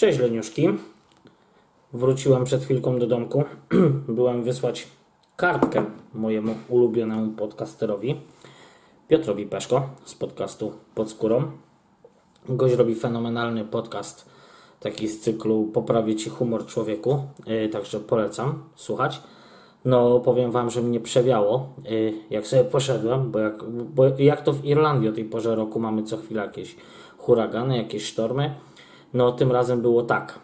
Cześć Leniuszki. Wróciłem przed chwilką do domku. Byłem wysłać kartkę mojemu ulubionemu podcasterowi Piotrowi Peszko z podcastu Pod Skórą. Gość robi fenomenalny podcast taki z cyklu Poprawię Ci humor człowieku, yy, także polecam słuchać. No powiem Wam, że mnie przewiało yy, jak sobie poszedłem, bo jak, bo jak to w Irlandii o tej porze roku mamy co chwilę jakieś huragany, jakieś sztormy. No tym razem było tak.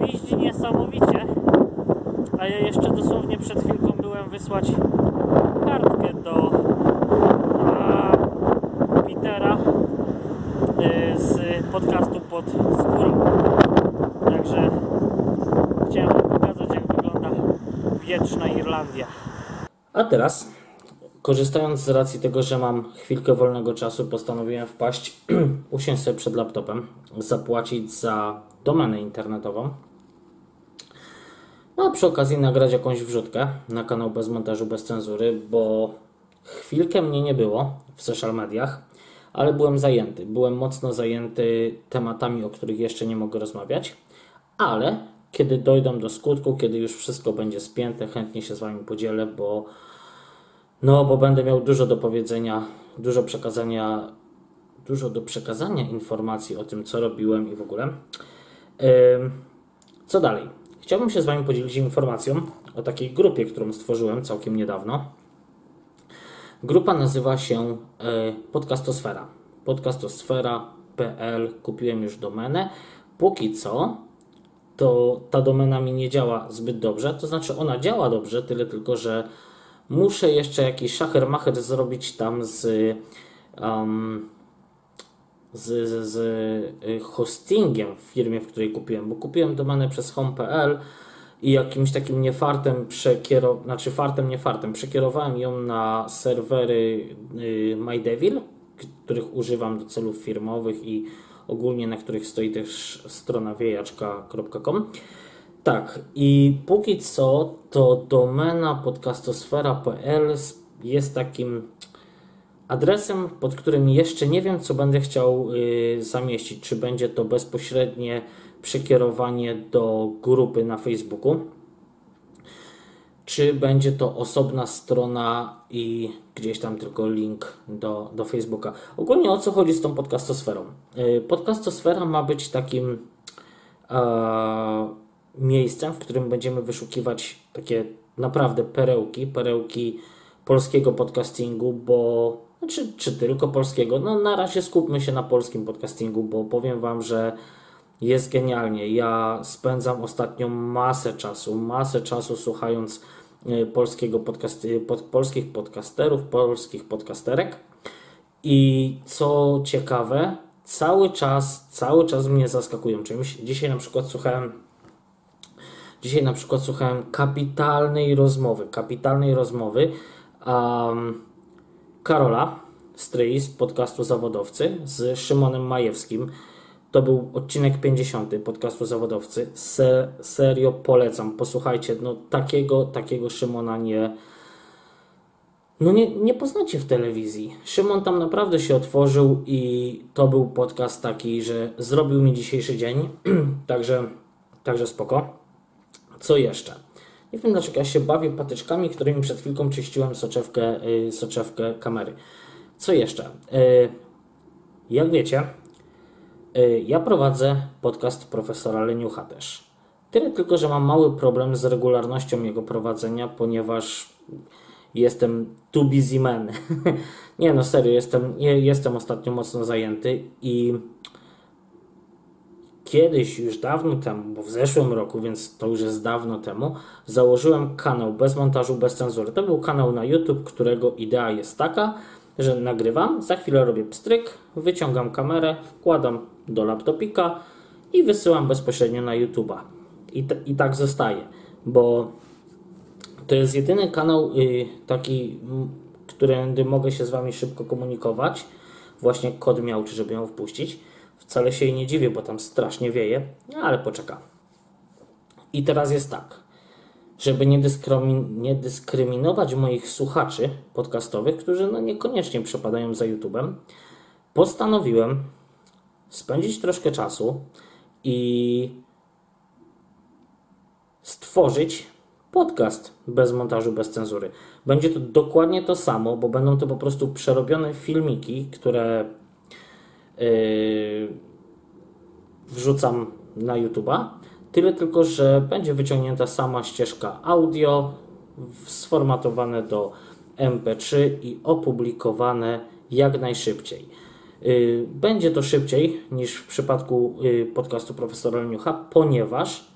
Piździ niesamowicie, a ja jeszcze dosłownie przed chwilką byłem wysłać kartkę do Petera y, z podcastu pod skórą. Także chciałem pokazać jak wygląda wieczna Irlandia. A teraz Korzystając z racji tego, że mam chwilkę wolnego czasu, postanowiłem wpaść, usiąść sobie przed laptopem, zapłacić za domenę internetową. No a przy okazji nagrać jakąś wrzutkę na kanał bez montażu, bez cenzury, bo chwilkę mnie nie było w social mediach, ale byłem zajęty. Byłem mocno zajęty tematami, o których jeszcze nie mogę rozmawiać, ale kiedy dojdą do skutku, kiedy już wszystko będzie spięte, chętnie się z Wami podzielę, bo no, bo będę miał dużo do powiedzenia, dużo przekazania, dużo do przekazania informacji o tym, co robiłem i w ogóle. Co dalej? Chciałbym się z Wami podzielić informacją o takiej grupie, którą stworzyłem całkiem niedawno. Grupa nazywa się e, Podcastosfera. Podcastosfera.pl. Kupiłem już domenę. Póki co to ta domena mi nie działa zbyt dobrze. To znaczy ona działa dobrze, tyle tylko, że muszę jeszcze jakiś szachermacher zrobić tam z, um, z, z, z y, hostingiem w firmie, w której kupiłem, bo kupiłem domenę przez home.pl i jakimś takim niefartem przekierowałem, znaczy fartem, nie fartem, przekierowałem ją na serwery y, MyDevil, których używam do celów firmowych i ogólnie na których stoi też strona wiejaczka.com. Tak, i póki co to domena podcastosfera.pl jest takim adresem, pod którym jeszcze nie wiem, co będę chciał y, zamieścić. Czy będzie to bezpośrednie przekierowanie do grupy na Facebooku, czy będzie to osobna strona i gdzieś tam tylko link do, do Facebooka. Ogólnie o co chodzi z tą podcastosferą? Y, podcastosfera ma być takim. E, miejscem, w którym będziemy wyszukiwać takie naprawdę perełki, perełki polskiego podcastingu, bo znaczy, czy tylko polskiego? No na razie skupmy się na polskim podcastingu, bo powiem Wam, że jest genialnie. Ja spędzam ostatnio masę czasu, masę czasu słuchając e, polskiego podcast, pod, polskich podcasterów, polskich podcasterek i co ciekawe, cały czas, cały czas mnie zaskakują czymś. Dzisiaj na przykład słuchałem Dzisiaj na przykład słuchałem kapitalnej rozmowy, kapitalnej rozmowy um, Karola Stryj z podcastu Zawodowcy z Szymonem Majewskim. To był odcinek 50 podcastu Zawodowcy. Se, serio polecam. Posłuchajcie, no takiego, takiego Szymona nie, no nie, nie poznacie w telewizji. Szymon tam naprawdę się otworzył i to był podcast taki, że zrobił mi dzisiejszy dzień. także, także spoko. Co jeszcze? Nie wiem dlaczego ja się bawię patyczkami, którymi przed chwilką czyściłem soczewkę, yy, soczewkę kamery. Co jeszcze? Yy, jak wiecie, yy, ja prowadzę podcast profesora Leniucha też. Tyle tylko, że mam mały problem z regularnością jego prowadzenia, ponieważ jestem too busy man. nie no, serio, jestem, jestem ostatnio mocno zajęty i kiedyś, już dawno temu, bo w zeszłym roku, więc to już jest dawno temu, założyłem kanał bez montażu, bez cenzury. To był kanał na YouTube, którego idea jest taka, że nagrywam, za chwilę robię pstryk, wyciągam kamerę, wkładam do laptopika i wysyłam bezpośrednio na YouTube'a. I, I tak zostaje, bo to jest jedyny kanał y, taki, którędy mogę się z Wami szybko komunikować. Właśnie kod miał, czy żeby ją wpuścić. Wcale się jej nie dziwię, bo tam strasznie wieje, ale poczeka. I teraz jest tak, żeby nie, nie dyskryminować moich słuchaczy podcastowych, którzy no niekoniecznie przepadają za YouTube'em, postanowiłem spędzić troszkę czasu i stworzyć podcast bez montażu, bez cenzury. Będzie to dokładnie to samo, bo będą to po prostu przerobione filmiki, które wrzucam na YouTube'a. Tyle tylko, że będzie wyciągnięta sama ścieżka audio, sformatowane do MP3 i opublikowane jak najszybciej. Yy, Będzie to szybciej niż w przypadku yy, podcastu profesora Leniucha, ponieważ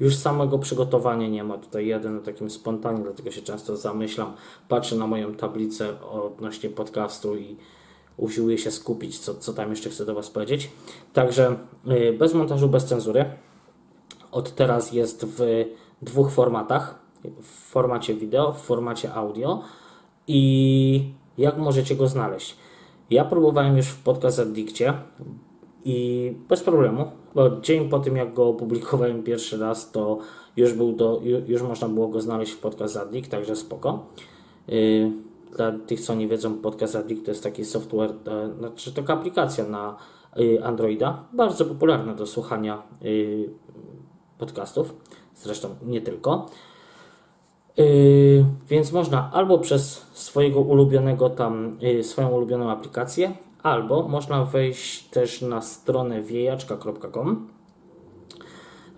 już samego przygotowania nie ma. Tutaj jadę na takim spontanie, dlatego się często zamyślam, patrzę na moją tablicę odnośnie podcastu i usiłuję się skupić, co, co tam jeszcze chcę do Was powiedzieć. Także yy, bez montażu, bez cenzury. Od teraz jest w dwóch formatach. W formacie wideo, w formacie audio. I jak możecie go znaleźć? Ja próbowałem już w Podcast Addictie i bez problemu, bo dzień po tym jak go opublikowałem pierwszy raz, to już, był do, ju- już można było go znaleźć w Podcast Addict, także spoko. Yy, Dla tych, co nie wiedzą, Podcast Addict to jest taki software, e, znaczy taka aplikacja na y, Androida, bardzo popularna do słuchania y, podcastów, zresztą nie tylko. Więc można albo przez swojego ulubionego tam, swoją ulubioną aplikację, albo można wejść też na stronę wiejaczka.com.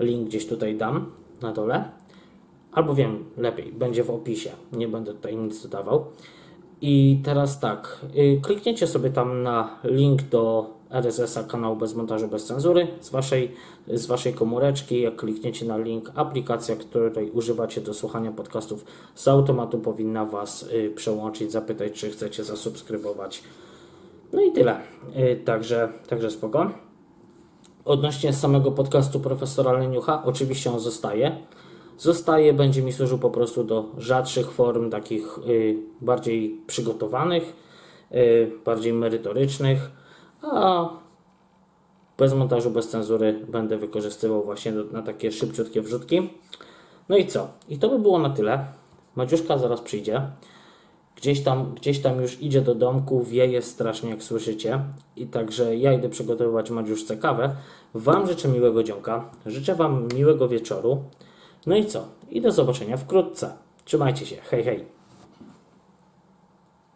Link gdzieś tutaj dam na dole. Albo wiem, lepiej, będzie w opisie. Nie będę tutaj nic dodawał. I teraz tak, yy, klikniecie sobie tam na link do RSS-a kanału bez montażu, bez cenzury z waszej, z waszej komóreczki. Jak klikniecie na link, aplikacja, której używacie do słuchania podcastów z automatu powinna Was y, przełączyć, zapytać, czy chcecie zasubskrybować. No i tyle. Y, także, także spoko. Odnośnie samego podcastu profesora Leniucha, oczywiście on zostaje. Zostaje, będzie mi służył po prostu do rzadszych form, takich y, bardziej przygotowanych, y, bardziej merytorycznych, a bez montażu, bez cenzury będę wykorzystywał właśnie na takie szybciutkie wrzutki. No i co? I to by było na tyle. Madziuszka zaraz przyjdzie. Gdzieś tam, gdzieś tam już idzie do domku, wieje strasznie jak słyszycie. I także ja idę przygotowywać Madziuszce kawę. Wam życzę miłego dzionka. Życzę Wam miłego wieczoru. No i co? I do zobaczenia wkrótce. Trzymajcie się. Hej, hej.